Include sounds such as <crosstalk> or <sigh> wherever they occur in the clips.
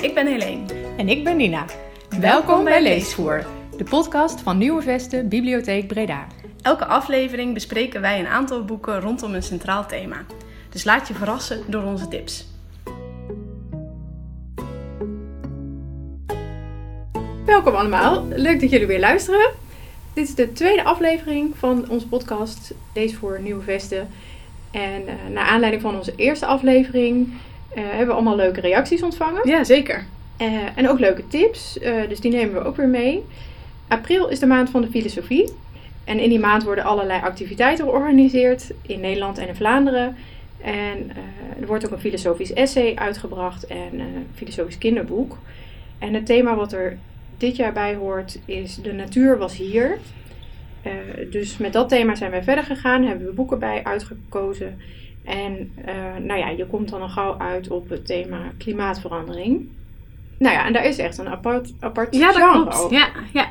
Ik ben Helene. En ik ben Nina. Welkom bij Leesvoer, de podcast van Nieuwe Vesten Bibliotheek Breda. Elke aflevering bespreken wij een aantal boeken rondom een centraal thema. Dus laat je verrassen door onze tips. Welkom allemaal, leuk dat jullie weer luisteren. Dit is de tweede aflevering van onze podcast Lees voor Nieuwe Vesten. En uh, naar aanleiding van onze eerste aflevering hebben we allemaal leuke reacties ontvangen. Ja, zeker. Uh, en ook leuke tips, dus die nemen we ook weer mee. April is de maand van de filosofie. En in die maand worden allerlei activiteiten georganiseerd in Nederland en in Vlaanderen. En er wordt ook een filosofisch essay uitgebracht en een filosofisch kinderboek. En het thema wat er dit jaar bij hoort is De natuur was hier. Uh, dus met dat thema zijn wij verder gegaan, hebben we boeken bij uitgekozen. En uh, nou ja, je komt dan al gauw uit op het thema klimaatverandering. Nou ja, en daar is echt een apart, apart ja, genre dat klopt. Ja, ja.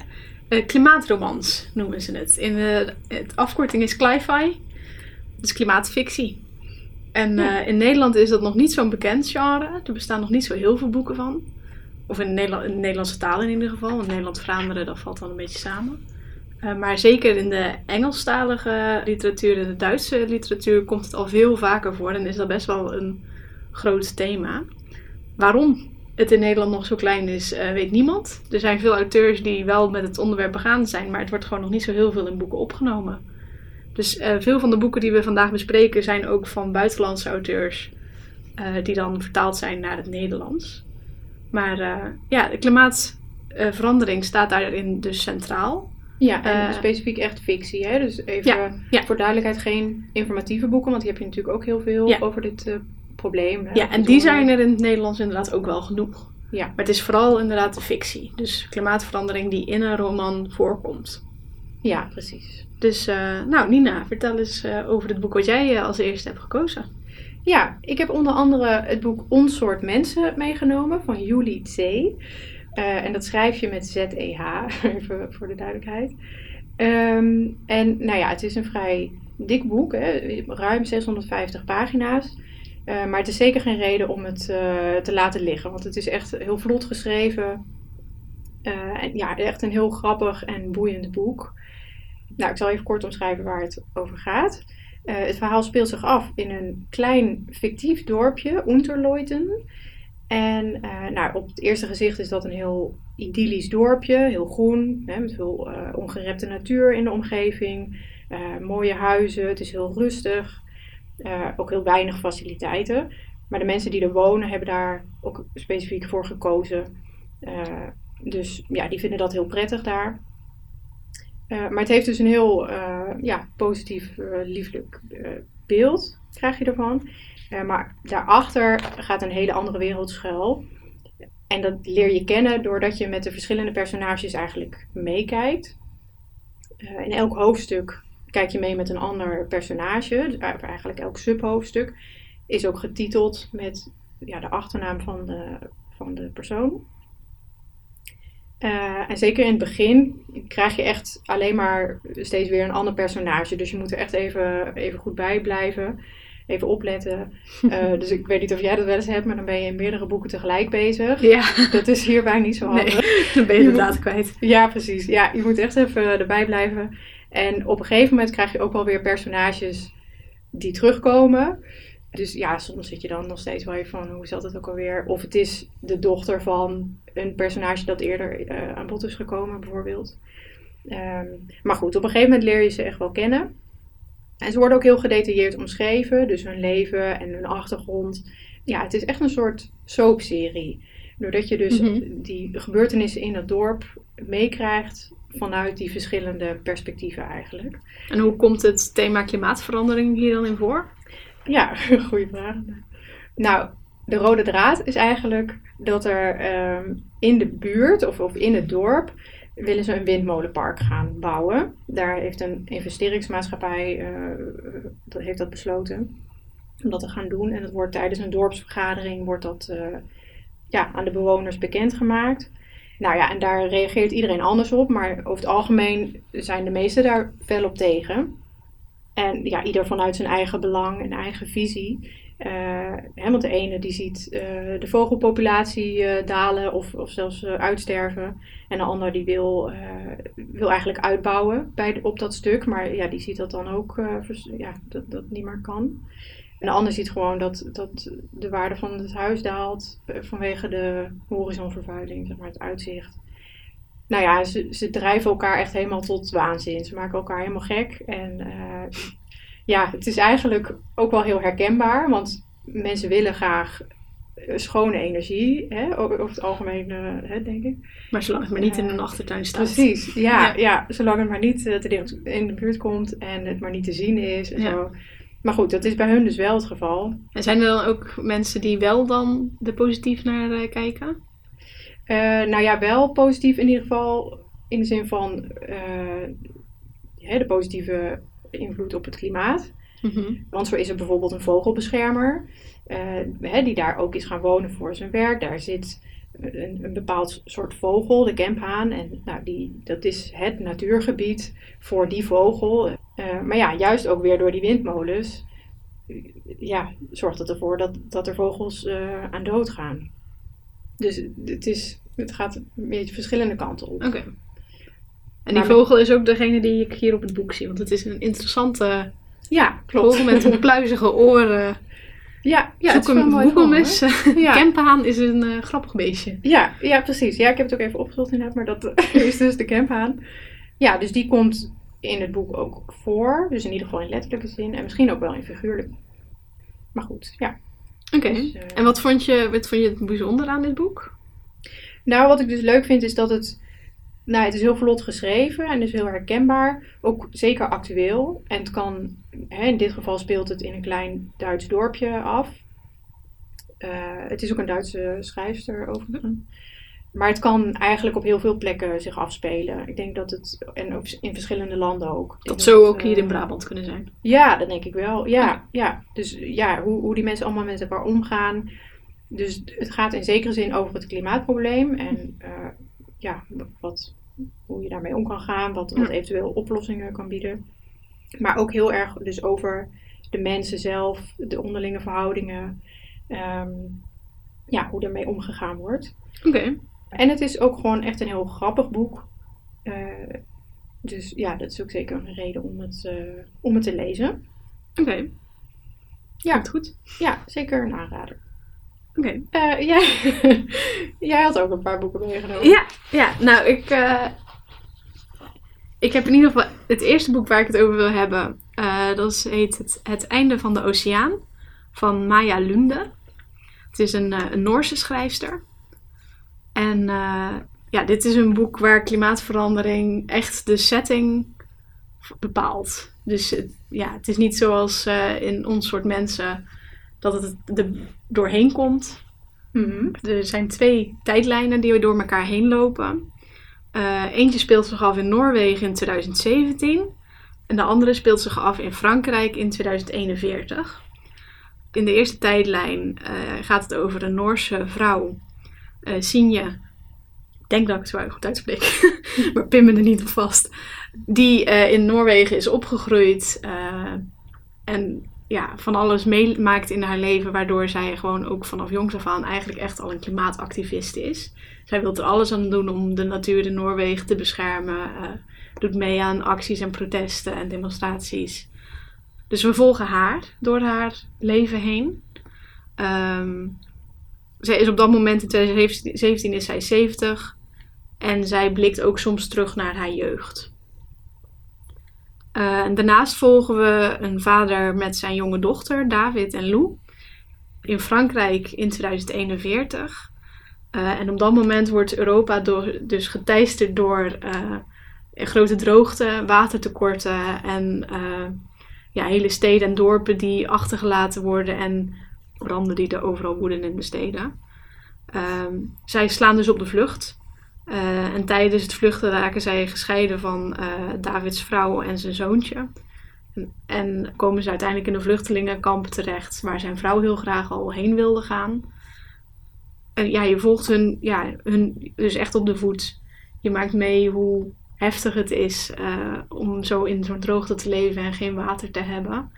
Uh, klimaatromans noemen ze het. In de, het afkorting is cli-fi. Dus klimaatfictie. En ja. in Nederland is dat nog niet zo'n bekend genre. Er bestaan nog niet zo heel veel boeken van. Of in, Nederland, in de Nederlandse taal in ieder geval. Want Nederland-Vlaanderen, dat valt dan een beetje samen. Uh, maar zeker in de Engelstalige literatuur en de Duitse literatuur komt het al veel vaker voor. En is dat best wel een groot thema. Waarom het in Nederland nog zo klein is, uh, weet niemand. Er zijn veel auteurs die wel met het onderwerp begaan zijn. Maar het wordt gewoon nog niet zo heel veel in boeken opgenomen. Dus uh, veel van de boeken die we vandaag bespreken zijn ook van buitenlandse auteurs. die dan vertaald zijn naar het Nederlands. Maar ja, de klimaatverandering staat daarin dus centraal. Ja, en uh, specifiek echt fictie. Hè? Dus even ja, ja. voor duidelijkheid geen informatieve boeken, want die heb je natuurlijk ook heel veel ja. over dit uh, probleem. Ja, en die zijn er in het Nederlands inderdaad ook wel genoeg. Ja. Maar het is vooral inderdaad de fictie. Dus klimaatverandering die in een roman voorkomt. Ja, precies. Dus, nou Nina, vertel eens over het boek wat jij als eerste hebt gekozen. Ja, ik heb onder andere het boek Ons soort mensen meegenomen van Julie C. Uh, en dat schrijf je met Z-E-H, <laughs> even voor de duidelijkheid. Um, en nou ja, het is een vrij dik boek, hè? ruim 650 pagina's. Uh, maar het is zeker geen reden om het uh, te laten liggen, want het is echt heel vlot geschreven. en ja, echt een heel grappig en boeiend boek. Nou, ik zal even kort omschrijven waar het over gaat. Het verhaal speelt zich af in een klein fictief dorpje, Unterleuten. En uh, nou, op het eerste gezicht is dat een heel idyllisch dorpje, heel groen, hè, met veel uh, ongerepte natuur in de omgeving, mooie huizen, het is heel rustig, ook heel weinig faciliteiten. Maar de mensen die er wonen hebben daar ook specifiek voor gekozen. dus ja, die vinden dat heel prettig daar. Maar het heeft dus een heel ja, positief, lieflijk beeld, krijg je ervan. Maar daarachter gaat een hele andere wereld schuil. En dat leer je kennen doordat je met de verschillende personages eigenlijk meekijkt. in elk hoofdstuk kijk je mee met een ander personage. Dus eigenlijk elk subhoofdstuk is ook getiteld met ja, de achternaam van de, van de persoon. Uh, en zeker in het begin krijg je echt alleen maar steeds weer een ander personage. Dus je moet er echt even, even goed bij blijven. Even opletten. Uh, <laughs> dus ik weet niet of jij dat wel eens hebt, maar dan ben je in meerdere boeken tegelijk bezig. Ja. Dat is hierbij niet zo handig. Nee, <laughs> dan ben je, je de data kwijt. Ja, precies. Ja, je moet echt even erbij blijven. En op een gegeven moment krijg je ook wel weer personages die terugkomen. Dus ja, soms zit je dan nog steeds wel even van hoe zat het ook alweer. Of het is de dochter van een personage dat eerder uh, aan bod is gekomen, bijvoorbeeld. Um, maar goed, op een gegeven moment leer je ze echt wel kennen. En ze worden ook heel gedetailleerd omschreven, dus hun leven en hun achtergrond. Ja, het is echt een soort soapserie. Doordat je dus mm -hmm. die gebeurtenissen in het dorp meekrijgt vanuit die verschillende perspectieven eigenlijk. En hoe komt het thema klimaatverandering hier dan in voor? Ja, <laughs> goede vraag. Nou, de rode draad is eigenlijk dat er um, in de buurt of, of in het dorp willen ze een windmolenpark gaan bouwen. Daar heeft een investeringsmaatschappij dat heeft dat besloten om dat te gaan doen. En dat wordt tijdens een dorpsvergadering wordt dat uh, ja, aan de bewoners bekendgemaakt. Nou ja, en daar reageert iedereen anders op, maar over het algemeen zijn de meesten daar fel op tegen. En ja, ieder vanuit zijn eigen belang en eigen visie. Want de ene die ziet de vogelpopulatie dalen of, of zelfs uitsterven. En de ander die wil, wil eigenlijk uitbouwen bij, op dat stuk. Maar ja, die ziet dat dan ook ja, dat dat niet meer kan. En de ander ziet gewoon dat, dat de waarde van het huis daalt vanwege de horizonvervuiling, zeg maar, het uitzicht nou ja, ze, ze drijven elkaar echt helemaal tot waanzin. Ze maken elkaar helemaal gek. En ja, het is eigenlijk ook wel heel herkenbaar, want mensen willen graag eh, schone energie, hè, over het algemeen, uh, hè, denk ik. Maar zolang het maar niet in een achtertuin staat. Precies, ja, ja. zolang het maar niet te dicht in de buurt komt en het maar niet te zien is en zo. Maar goed, dat is bij hun dus wel het geval. En zijn er dan ook mensen die wel dan er positief naar kijken? Uh, nou ja, wel positief in ieder geval in de zin van uh, de positieve invloed op het klimaat. Mm Want zo is er bijvoorbeeld een vogelbeschermer, uh, die daar ook is gaan wonen voor zijn werk. Daar zit een, een bepaald soort vogel, de kemphaan. En nou, die, dat is het natuurgebied voor die vogel. maar ja, juist ook weer door die windmolens ja, zorgt het ervoor dat, dat er vogels aan dood gaan. Dus het, is, het gaat een beetje verschillende kanten op. Oké. En die vogel is ook degene die ik hier op het boek zie. Want het is een interessante ja, klopt. vogel met pluizige oren. Ja, ja Zoek hem, Google eens. <laughs> Ja. Kemphaan is een uh, grappig beestje. Ja, ja, precies. Ja, ik heb het ook even opgezocht inderdaad. Maar dat <laughs> is dus de kemphaan. Ja, dus die komt in het boek ook voor. Dus in ieder geval in letterlijke zin. En misschien ook wel in figuurlijk. Maar goed, ja. Oké. Dus, eh, en wat vond, je, wat vond je het bijzonder aan dit boek? Nou, wat ik dus leuk vind is dat het... Nou, het is heel vlot geschreven en is heel herkenbaar. Ook zeker actueel. En het kan... Hè, in dit geval speelt het in een klein Duits dorpje af. Uh, het is ook een Duitse schrijfster overigens. Maar het kan eigenlijk op heel veel plekken zich afspelen. Ik denk dat het, en ook in verschillende landen ook. Dat zou ook hier in eh, Brabant kunnen zijn. Ja, dat denk ik wel. Ja, ja. Dus ja, hoe, hoe die mensen allemaal met elkaar omgaan. Dus het gaat in zekere zin over het klimaatprobleem. En uh, ja, wat, hoe je daarmee om kan gaan. Wat, wat eventueel oplossingen kan bieden. Maar ook heel erg dus over de mensen zelf. De onderlinge verhoudingen. Um, ja, hoe ermee omgegaan wordt. Oké. En het is ook gewoon echt een heel grappig boek. Uh, dus ja, dat is ook zeker een reden om het, uh, om het te lezen. Oké. Okay. Ja. goed. Ja, zeker een aanrader. Oké. Okay. Uh, jij, <laughs> jij had ook een paar boeken meegenomen. Ja, ja nou ik, ik heb in ieder geval het eerste boek waar ik het over wil hebben. dat is, heet het, het Einde van de Oceaan van Maya Lunde. Het is een, een Noorse schrijfster. En ja, dit is een boek waar klimaatverandering echt de setting bepaalt. Dus het, ja, het is niet zoals in ons soort mensen dat het er doorheen komt. Mm-hmm. Er zijn twee tijdlijnen die door elkaar heen lopen. Uh, eentje speelt zich af in Noorwegen in 2017 en de andere speelt zich af in Frankrijk in 2041. In de eerste tijdlijn gaat het over een Noorse vrouw uh, Sinje, ik denk dat ik het zo goed uitspreek, <laughs> maar pin me er niet op vast, die in Noorwegen is opgegroeid en ja, van alles meemaakt in haar leven, waardoor zij gewoon ook vanaf jongs af aan eigenlijk echt al een klimaatactivist is. Zij wil er alles aan doen om de natuur in Noorwegen te beschermen, doet mee aan acties en protesten en demonstraties. Dus we volgen haar door haar leven heen. Um, zij is op dat moment in 2017 is zij 70. En zij blikt ook soms terug naar haar jeugd. Uh, en daarnaast volgen we een vader met zijn jonge dochter, David en Lou, in Frankrijk in 2041. Uh, eh, en op dat moment wordt Europa door, dus geteisterd door uh, grote droogte, watertekorten en ja, hele steden en dorpen die achtergelaten worden en branden die er overal woeden in de steden. Ehm, zij slaan dus op de vlucht. Uh, en tijdens het vluchten raken zij gescheiden van uh, Davids vrouw en zijn zoontje. En, en, komen ze uiteindelijk in een vluchtelingenkamp terecht, waar zijn vrouw heel graag al heen wilde gaan. Ja, je volgt hun, ja, hun dus echt op de voet. Je maakt mee hoe heftig het is uh, om zo in zo'n droogte te leven en geen water te hebben.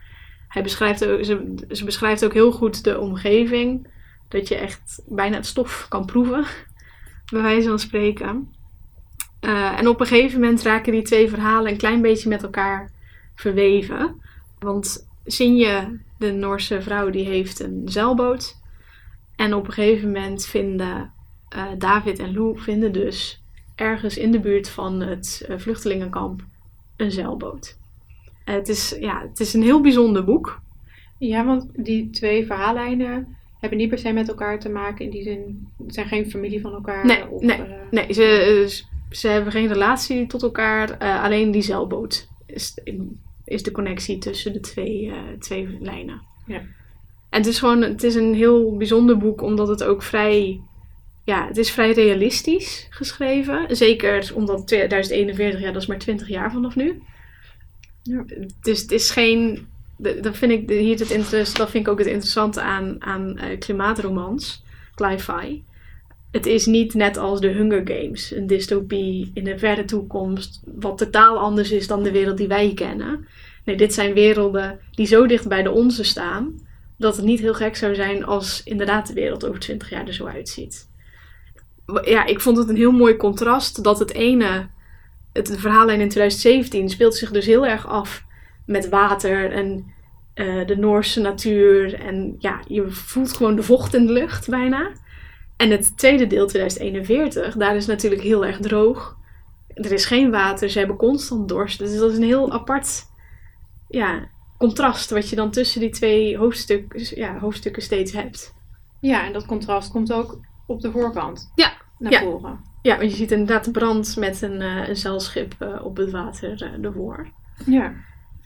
hij beschrijft ze, ze beschrijft ook heel goed de omgeving. Dat je echt bijna het stof kan proeven, bij wijze van spreken. Uh, en op een gegeven moment raken die twee verhalen een klein beetje met elkaar verweven. Want Sinje, de Noorse vrouw, die heeft een zeilboot. En op een gegeven moment vinden uh, David en Lou vinden dus ergens in de buurt van het uh, vluchtelingenkamp een zeilboot. Het, is, ja, het is een heel bijzonder boek. Ja, want die twee verhaallijnen hebben niet per se met elkaar te maken. In die zin, het zijn geen familie van elkaar. Nee, of, nee, nee ze, ze hebben geen relatie tot elkaar. alleen die zeilboot is, is de connectie tussen de twee, twee lijnen. Ja. En het is gewoon het is een heel bijzonder boek, omdat het ook vrij ja, het is vrij realistisch geschreven. Zeker omdat 2041, ja, dat is maar 20 jaar vanaf nu. Ja. Dus het is geen. Dat vind ik, hier het dat vind ik ook het interessante aan, aan uh, klimaatromans, sci-fi. Het is niet net als de Hunger Games, een dystopie in de verre toekomst, wat totaal anders is dan de wereld die wij kennen. Nee, dit zijn werelden die zo dicht bij de onze staan, dat het niet heel gek zou zijn als inderdaad de wereld over 20 jaar er zo uitziet ja, ik vond het een heel mooi contrast dat het ene, het verhaallijn in 2017 speelt zich dus heel erg af met water en uh, de Noorse natuur. En ja, je voelt gewoon de vocht in de lucht bijna. En het tweede deel, 2041, daar is natuurlijk heel erg droog. Er is geen water, ze hebben constant dorst. Dus dat is een heel apart ja, contrast wat je dan tussen die twee hoofdstukken, ja, hoofdstukken steeds hebt. Ja, en dat contrast komt ook op de voorkant. Ja. Naar ja. voren. Ja, want je ziet inderdaad brand met een, uh, een zeilschip uh, op het water ervoor. Ja.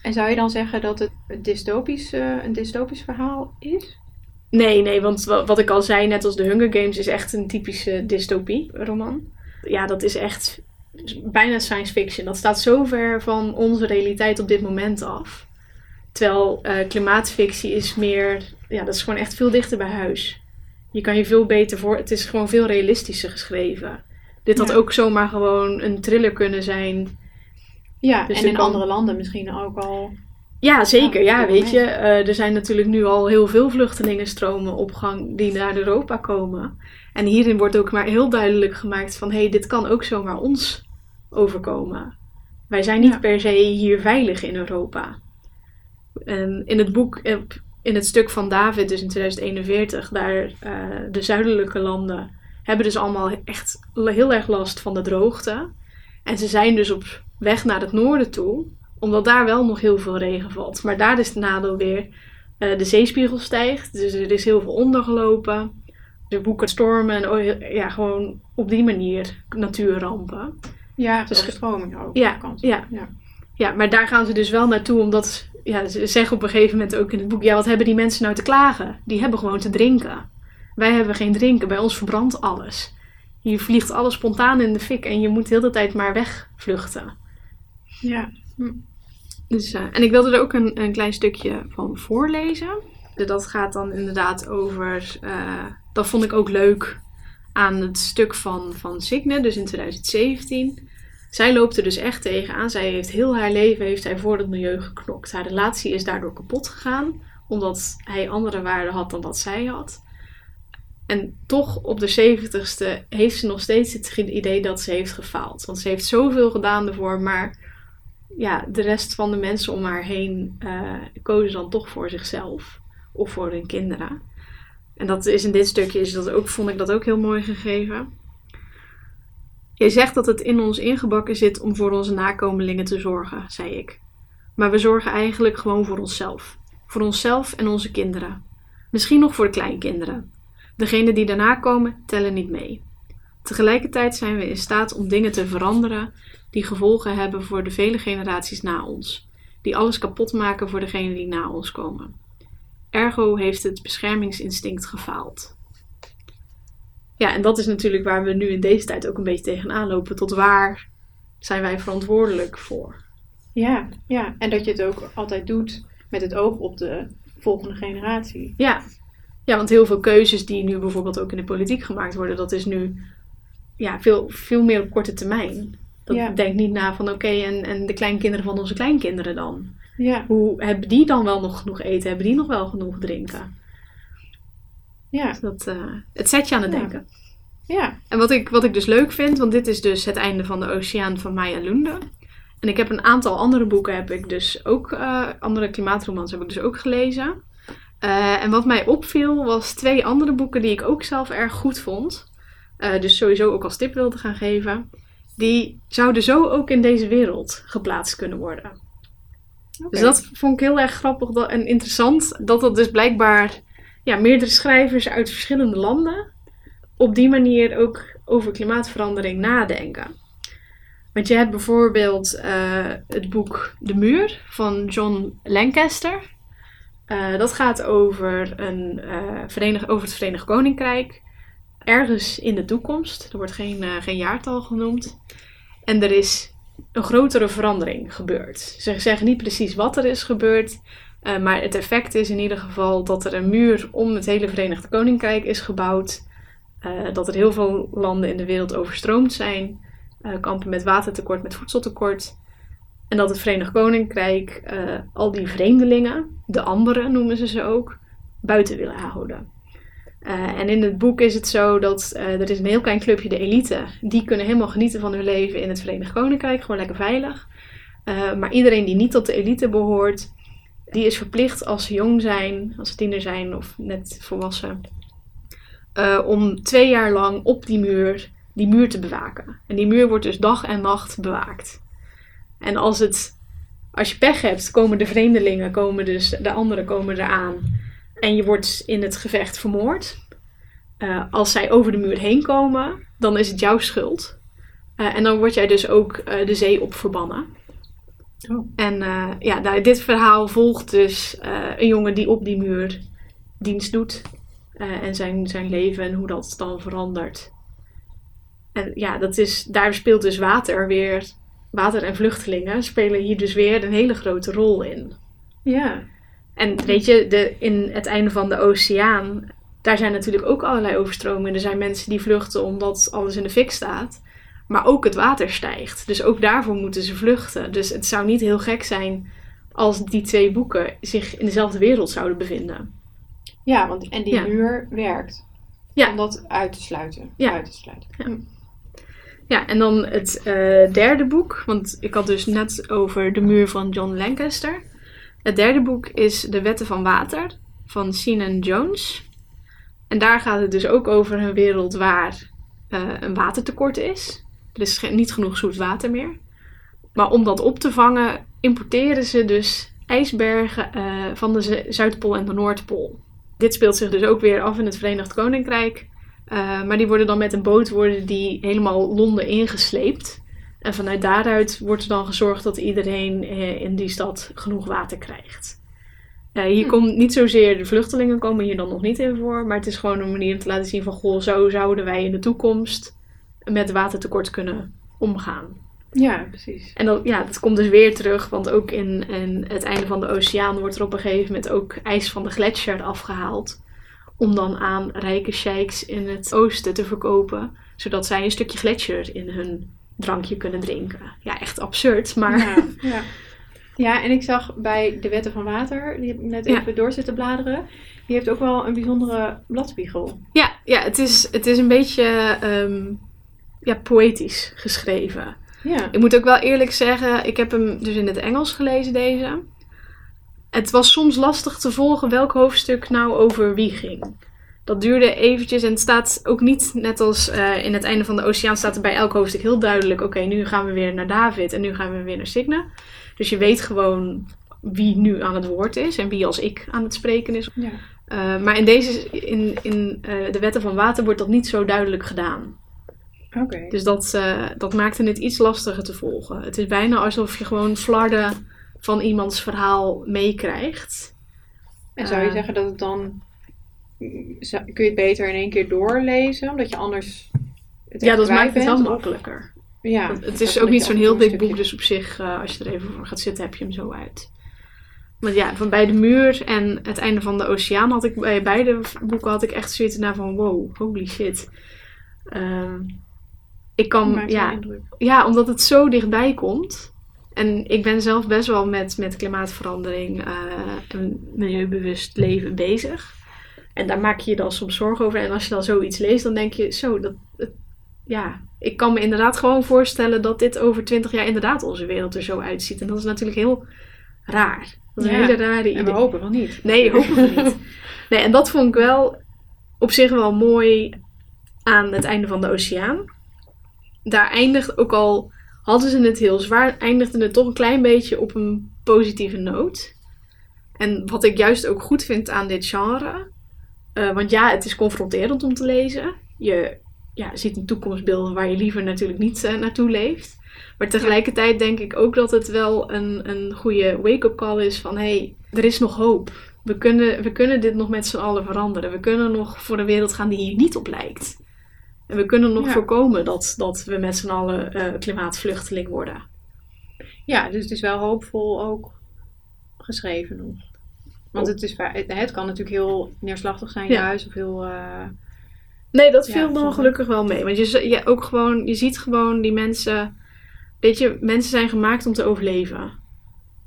En zou je dan zeggen dat het een dystopisch, een dystopisch verhaal is? Nee, nee, want wat ik al zei, net als de Hunger Games, is echt een typische dystopie-roman. Ja, dat is echt bijna science fiction. Dat staat zo ver van onze realiteit op dit moment af. Terwijl klimaatfictie is meer, ja, dat is gewoon echt veel dichter bij huis je kan je veel beter voor. Het is gewoon veel realistischer geschreven. Dit had ook zomaar gewoon een thriller kunnen zijn. Ja, dus en in andere landen misschien ook al. Ja, zeker. Ja, weet je. Uh, er zijn natuurlijk nu al heel veel vluchtelingenstromen op gang die naar Europa komen. En hierin wordt ook maar heel duidelijk gemaakt van... hé, hey, dit kan ook zomaar ons overkomen. Wij zijn niet ja. per se hier veilig in Europa. En in het boek in het stuk van David, dus in 2041, daar uh, de zuidelijke landen hebben dus allemaal echt heel erg last van de droogte. En ze zijn dus op weg naar het noorden toe, omdat daar wel nog heel veel regen valt. Maar daar is het nadeel weer, uh, de zeespiegel stijgt, dus er is heel veel ondergelopen. Er boeken stormen en ja, gewoon op die manier natuurrampen. Ja, dus stroming ook. Ja, ja, ja. ja, maar daar gaan ze dus wel naartoe omdat ja, ze zeggen op een gegeven moment ook in het boek: ja, wat hebben die mensen nou te klagen? Die hebben gewoon te drinken. Wij hebben geen drinken, bij ons verbrandt alles. Hier vliegt alles spontaan in de fik en je moet de hele tijd maar wegvluchten. Ja. Dus, uh, en ik wilde er ook een, een klein stukje van voorlezen. Dat gaat dan inderdaad over. Uh, dat vond ik ook leuk aan het stuk van, van Signe, dus in 2017 zij loopt er dus echt tegenaan. Zij heeft heel haar leven heeft hij voor het milieu geknokt. Haar relatie is daardoor kapot gegaan, omdat hij andere waarden had dan wat zij had. En toch op de zeventigste heeft ze nog steeds het idee dat ze heeft gefaald. Want ze heeft zoveel gedaan ervoor, maar ja, de rest van de mensen om haar heen uh, kozen dan toch voor zichzelf of voor hun kinderen. En dat is in dit stukje, is dat ook, vond ik dat ook heel mooi gegeven. Je zegt dat het in ons ingebakken zit om voor onze nakomelingen te zorgen, zei ik. Maar we zorgen eigenlijk gewoon voor onszelf. Voor onszelf en onze kinderen. Misschien nog voor de kleinkinderen. Degenen die daarna komen, tellen niet mee. Tegelijkertijd zijn we in staat om dingen te veranderen die gevolgen hebben voor de vele generaties na ons, die alles kapot maken voor degenen die na ons komen. Ergo heeft het beschermingsinstinct gefaald. Ja, en dat is natuurlijk waar we nu in deze tijd ook een beetje tegenaan lopen. Tot waar zijn wij verantwoordelijk voor? Ja, ja, en dat je het ook altijd doet met het oog op de volgende generatie. Ja, ja want heel veel keuzes die nu bijvoorbeeld ook in de politiek gemaakt worden, dat is nu ja, veel, veel meer op korte termijn. Dat ja. denkt niet na van oké, en, en de kleinkinderen van onze kleinkinderen dan. Ja. Hoe hebben die dan wel nog genoeg eten? Hebben die nog wel genoeg drinken? Ja. Dus dat, eh, het zet je aan het Ja. denken. Ja. En wat ik, wat ik dus leuk vind, want dit is dus het einde van de oceaan van Maya Lunde. En ik heb een aantal andere boeken, heb ik dus ook, eh, andere klimaatromans heb ik dus ook gelezen. Eh, en wat mij opviel was twee andere boeken die ik ook zelf erg goed vond. Eh, dus sowieso ook als tip wilde gaan geven. Die zouden zo ook in deze wereld geplaatst kunnen worden. Dus dat vond ik heel erg grappig dat- en interessant. Dat het dus blijkbaar ja, meerdere schrijvers uit verschillende landen op die manier ook over klimaatverandering nadenken. Want je hebt bijvoorbeeld eh, het boek De Muur van John Lancaster. Eh, dat gaat over, een, verenig, over het Verenigd Koninkrijk. Ergens in de toekomst. Er wordt geen, eh, geen jaartal genoemd. En er is een grotere verandering gebeurd. Ze zeggen niet precies wat er is gebeurd. eh, maar het effect is in ieder geval dat er een muur om het hele Verenigd Koninkrijk is gebouwd. eh, dat er heel veel landen in de wereld overstroomd zijn. kampen met watertekort, met voedseltekort. En dat het Verenigd Koninkrijk al die vreemdelingen, de anderen noemen ze ze ook, buiten willen houden. Eh, en in het boek is het zo dat eh, er is een heel klein clubje, de elite, die kunnen helemaal genieten van hun leven in het Verenigd Koninkrijk, gewoon lekker veilig. Eh, maar iedereen die niet tot de elite behoort, die is verplicht als ze jong zijn, als ze tiener zijn of net volwassen, om twee jaar lang op die muur, die muur te bewaken. En die muur wordt dus dag en nacht bewaakt. En als, het, als je pech hebt, komen de vreemdelingen, komen dus de anderen komen eraan. En je wordt in het gevecht vermoord. Eh, als zij over de muur heen komen, dan is het jouw schuld. Eh, en dan word jij dus ook eh, de zee op verbannen. Oh. En ja, nou, dit verhaal volgt dus een jongen die op die muur dienst doet. en zijn, zijn leven en hoe dat dan verandert. En ja, dat is, daar speelt dus water weer. Water en vluchtelingen spelen hier dus weer een hele grote rol in. Ja. En weet je, de, in het einde van de oceaan, daar zijn natuurlijk ook allerlei overstromingen. Er zijn mensen die vluchten omdat alles in de fik staat. Maar ook het water stijgt. Dus ook daarvoor moeten ze vluchten. Dus het zou niet heel gek zijn als die twee boeken zich in dezelfde wereld zouden bevinden. Ja, want en die Ja. muur werkt. Ja. Om dat uit te sluiten. Ja. Uit te sluiten. Ja. Ja, en dan het eh, derde boek. Want ik had dus net over de muur van John Lancaster. Het derde boek is De Wetten van Water van Sinan Jones. En daar gaat het dus ook over een wereld waar eh, een watertekort is. Er is niet genoeg zoet water meer. Maar om dat op te vangen, importeren ze dus ijsbergen eh, van de Zu- Zuidpool en de Noordpool. Dit speelt zich dus ook weer af in het Verenigd Koninkrijk. Uh, maar die worden dan met een boot worden die helemaal Londen ingesleept. En vanuit daaruit wordt er dan gezorgd dat iedereen eh, in die stad genoeg water krijgt. Uh, hier Hm. komt niet zozeer de vluchtelingen komen hier dan nog niet in voor. Maar het is gewoon een manier om te laten zien van... Goh, zo zouden wij in de toekomst met watertekort kunnen omgaan. Ja, precies. En dan, ja, dat komt dus weer terug. Want ook in, in het einde van de oceaan wordt er op een gegeven moment ook ijs van de gletsjer afgehaald om dan aan rijke sheiks in het oosten te verkopen, zodat zij een stukje gletsjer in hun drankje kunnen drinken. Ja, echt absurd, maar Ja, <laughs> ja. ja, en ik zag bij de Wetten van Water, die heb ik net Ja. even door zitten bladeren, die heeft ook wel een bijzondere bladspiegel. ja, ja het, is, het is een beetje ehm, ja, poëtisch geschreven. Ja. Ik moet ook wel eerlijk zeggen, ik heb hem dus in het Engels gelezen deze. Het was soms lastig te volgen welk hoofdstuk nou over wie ging. Dat duurde eventjes en het staat ook niet net als eh, in het einde van de oceaan staat er bij elk hoofdstuk heel duidelijk. Oké, nu gaan we weer naar David en nu gaan we weer naar Signe. Dus je weet gewoon wie nu aan het woord is en wie als ik aan het spreken is. ja. Uh, maar in deze, in, in uh, de wetten van water wordt dat niet zo duidelijk gedaan. Oké. Dus dat, dat maakte het iets lastiger te volgen. Het is bijna alsof je gewoon flarden van iemands verhaal meekrijgt. En zou je zeggen dat het dan, kun je het beter in één keer doorlezen, omdat je anders het Ja, dat maakt het wel makkelijker. Ja. Want het is ook niet zo'n heel dik boek, dus op zich, uh, als je er even voor gaat zitten, heb je hem zo uit. Maar ja, van bij de muur en het einde van de oceaan had ik bij beide boeken had ik echt zoiets naar van wow, holy shit. Ehm, ik kan, ja, ja, omdat het zo dichtbij komt. En ik ben zelf best wel met, met klimaatverandering uh, en milieubewust leven bezig. En daar maak je je dan soms zorgen over. En als je dan zoiets leest, dan denk je, zo, dat, ja, ik kan me inderdaad gewoon voorstellen dat dit over twintig jaar inderdaad onze wereld er zo uitziet. En dat is natuurlijk heel raar. Dat is een hele rare idee. En we hopen nog niet. Nee, hopen we niet. <laughs> Nee, en dat vond ik wel op zich wel mooi aan het einde van de oceaan. Daar eindigt ook al, hadden ze het heel zwaar, eindigde het toch een klein beetje op een positieve noot. En wat ik juist ook goed vind aan dit genre, uh, want ja, het is confronterend om te lezen. Je ja, ziet een toekomstbeelden waar je liever natuurlijk niet uh, naartoe leeft. Maar tegelijkertijd denk ik ook dat het wel een, een goede wake-up call is van hé, hey, er is nog hoop. We kunnen, we kunnen dit nog met z'n allen veranderen. We kunnen nog voor een wereld gaan die hier niet op lijkt. En we kunnen nog voorkomen dat, dat we met z'n allen uh, klimaatvluchteling worden. Ja, dus het is wel hoopvol ook geschreven nog. Want het, is, het kan natuurlijk heel neerslachtig zijn juist. Of heel... Uh, nee, dat viel ja, dan gelukkig wel mee. Want je, je, ook gewoon, je ziet gewoon die mensen... Weet je, mensen zijn gemaakt om te overleven.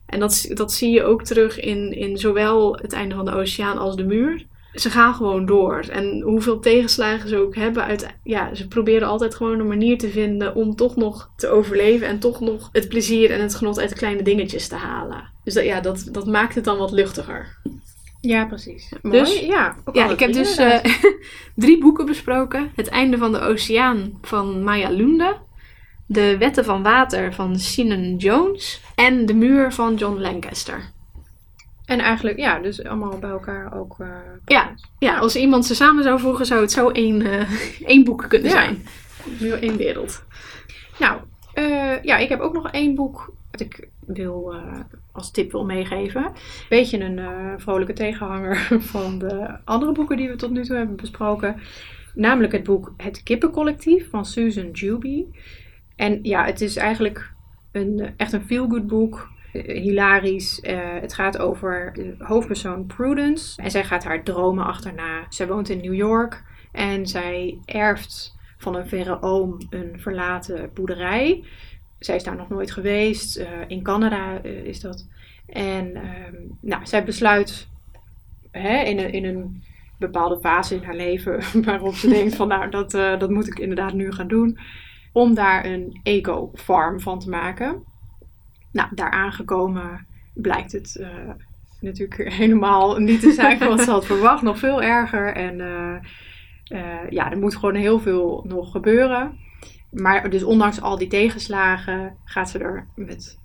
En dat, dat zie je ook terug in, in zowel het einde van de oceaan als de muur. Ze gaan gewoon door. En hoeveel tegenslagen ze ook hebben, uit, ja, ze proberen altijd gewoon een manier te vinden om toch nog te overleven. En toch nog het plezier en het genot uit de kleine dingetjes te halen. Dus dat, ja, dat, dat maakt het dan wat luchtiger. Ja, precies. Mooi. Dus, ja, ja ik heb dus uh, <laughs> drie boeken besproken. Het einde van de oceaan van Maya Lunde. De Wetten van Water van Sinan Jones. En De Muur van John Lancaster. En eigenlijk, ja, dus allemaal bij elkaar ook. Uh, ja, ja, als iemand ze samen zou voegen, zou het zo één, uh, één boek kunnen zijn. Nu één wereld. Nou, ja, ik heb ook nog één boek wat ik wil als tip wil meegeven. Beetje een vrolijke tegenhanger <laughs> van de andere boeken die we tot nu toe hebben besproken. Namelijk het boek Het Kippencollectief van Susan Juby. En ja, het is eigenlijk een, echt een feel-good boek. Eh, hilarisch. Het gaat over de hoofdpersoon Prudence. En zij gaat haar dromen achterna. Zij woont in New York. En zij erft van een verre oom een verlaten boerderij. Zij is daar nog nooit geweest. Uh, in Canada is dat. En ehm, nou, zij besluit hè, in, een, in een bepaalde fase in haar leven <laughs> waarop ze denkt van nou, dat, dat moet ik inderdaad nu gaan doen om daar een eco-farm van te maken. Nou, daar aangekomen blijkt het natuurlijk <laughs> helemaal niet te zijn wat ze had <laughs> verwacht. Nog veel erger. En ja, er moet gewoon heel veel nog gebeuren. Maar dus ondanks al die tegenslagen gaat ze er met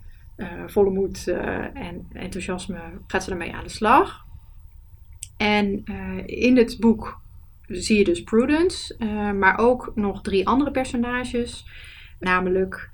volle moed en enthousiasme gaat ze ermee aan de slag. En in het boek zie je dus Prudence, maar ook nog drie andere personages, namelijk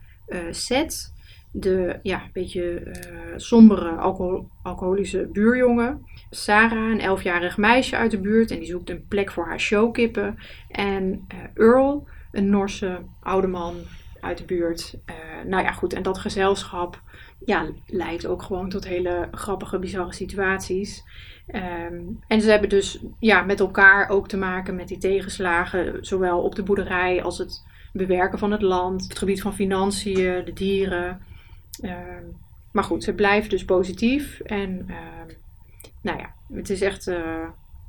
Seth, de ja, beetje sombere alcohol alcoholische buurjongen, Sarah, een elfjarig meisje uit de buurt en die zoekt een plek voor haar showkippen, en Earl, een Norse oude man uit de buurt. nou ja, goed, en dat gezelschap ja, leidt ook gewoon tot hele grappige, bizarre situaties. Ehm, en ze hebben dus ja, met elkaar ook te maken met die tegenslagen, zowel op de boerderij als het bewerken van het land, het gebied van financiën, de dieren. Ehm, maar goed, ze blijven dus positief. En ehm, nou ja, het is echt uh,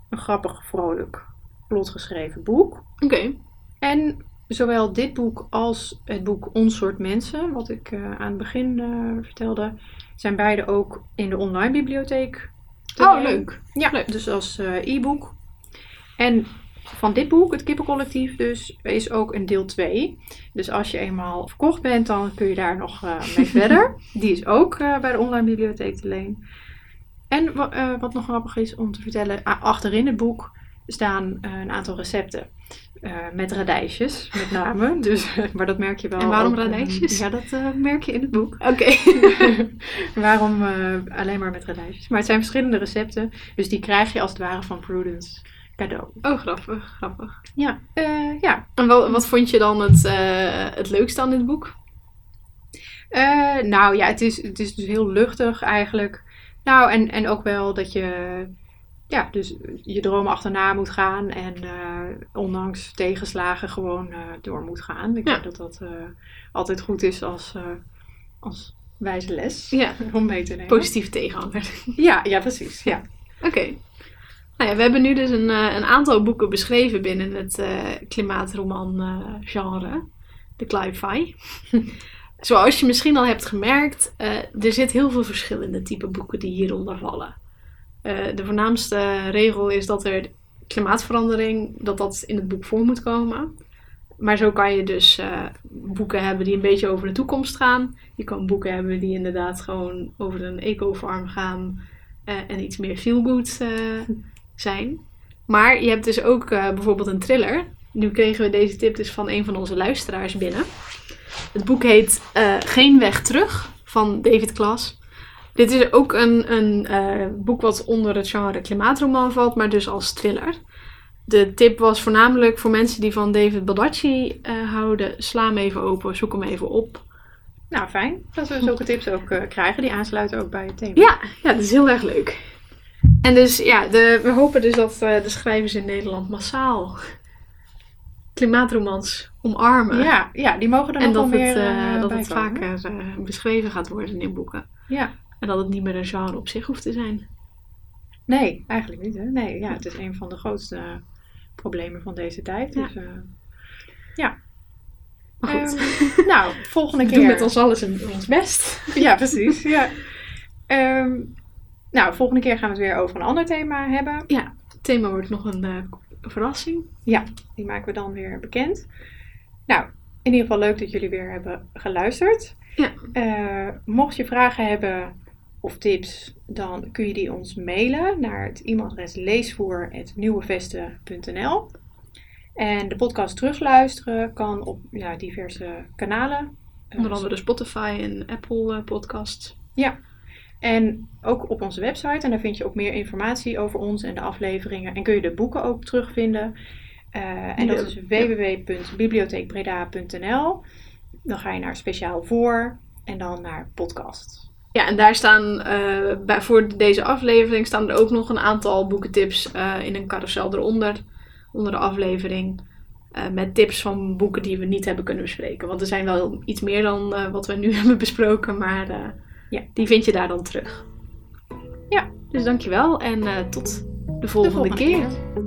een grappig, vrolijk, plotgeschreven boek. Oké. En zowel dit boek als het boek Ons soort mensen, wat ik uh, aan het begin uh, vertelde, zijn beide ook in de online bibliotheek Oh, leuk. Ja, leuk. dus als uh, e-book. En van dit boek, het Kippencollectief dus, is ook een deel 2. Dus als je eenmaal verkocht bent, dan kun je daar nog mee <laughs> verder. Die is ook bij de online bibliotheek te leen. En wat nog grappig is om te vertellen, achterin het boek staan een aantal recepten. Uh, met radijsjes, met name. <laughs> Dus, maar dat merk je wel. En waarom radijsjes? Ja, dat uh, merk je in het boek. Oké. <laughs> waarom alleen maar met radijsjes? Maar het zijn verschillende recepten. Dus die krijg je als het ware van Prudence cadeau. Oh, grappig, grappig. Ja. ja. En wat, wat vond je dan het, het leukste aan dit boek? nou ja, het is, het is dus heel luchtig eigenlijk. Nou, en, en ook wel dat je ja, dus je dromen achterna moet gaan en uh, ondanks tegenslagen gewoon uh, door moet gaan. Ik denk dat dat uh, altijd goed is als, als wijze les Ja, <laughs> om mee te nemen. positieve tegenhanger. Ja, ja, precies. Ja. Oké. Nou ja, we hebben nu dus een, eh, een aantal boeken beschreven binnen het eh, klimaatroman eh, genre. De Clive <laughs> Zoals je misschien al hebt gemerkt, eh, er zit heel veel verschillende type boeken die hieronder vallen. Eh, de voornaamste regel is dat er klimaatverandering, dat dat in het boek voor moet komen. Maar zo kan je dus eh, boeken hebben die een beetje over de toekomst gaan. Je kan boeken hebben die inderdaad gewoon over een eco-farm gaan eh, en iets meer feel-good zijn. Maar je hebt dus ook bijvoorbeeld een thriller. Nu kregen we deze tip dus van een van onze luisteraars binnen. Het boek heet Geen weg terug van David Klaas. Dit is ook een, een eh, boek wat onder het genre klimaatroman valt, maar dus als thriller. De tip was voornamelijk voor mensen die van David Baldacci eh, houden. Sla hem even open, zoek hem even op. Nou, fijn dat we zulke tips ook eh, krijgen. Die aansluiten ook bij het thema. Ja, ja, dat is heel erg leuk. En dus ja, de, we hopen dus dat de schrijvers in Nederland massaal klimaatromans omarmen. ja, ja, die mogen er en nog wel dat meer het, eh, dat het vaker beschreven gaat worden in boeken. Ja. En dat het niet meer een genre op zich hoeft te zijn. Nee, eigenlijk niet. Hè? Nee, ja, het is een van de grootste problemen van deze tijd. Ja. Dus, eh, Maar goed, ehm, nou, volgende <laughs> keer. doen met ons alles ons best. <laughs> Ja, precies. Ja. Ehm, nou, volgende keer gaan we het weer over een ander thema hebben. Het thema wordt nog een eh, verrassing. Die maken we dan weer bekend. Nou, in ieder geval leuk dat jullie weer hebben geluisterd. Ja. Eh, mocht je vragen hebben of tips, dan kun je die ons mailen naar het e-mailadres leesvoer.nieuwevesten.nl En de podcast terugluisteren kan op ja, diverse kanalen. Eh, Onder andere Spotify en Apple eh, podcasts. En ook op onze website. En daar vind je ook meer informatie over ons en de afleveringen. En kun je de boeken ook terugvinden. Eh, en dat Ja. is www.bibliotheekbreda.nl. Dan ga je naar speciaal voor en dan naar podcast. Ja, en daar staan eh, bij, voor deze aflevering staan er ook nog een aantal boekentips eh, in een carousel eronder. Onder de aflevering. eh, met tips van boeken die we niet hebben kunnen bespreken. Want er zijn wel iets meer dan wat we nu <laughs> hebben besproken. Maar Ja. die vind je daar dan terug. Ja. Dus dankjewel en tot de volgende, De volgende keer. keer.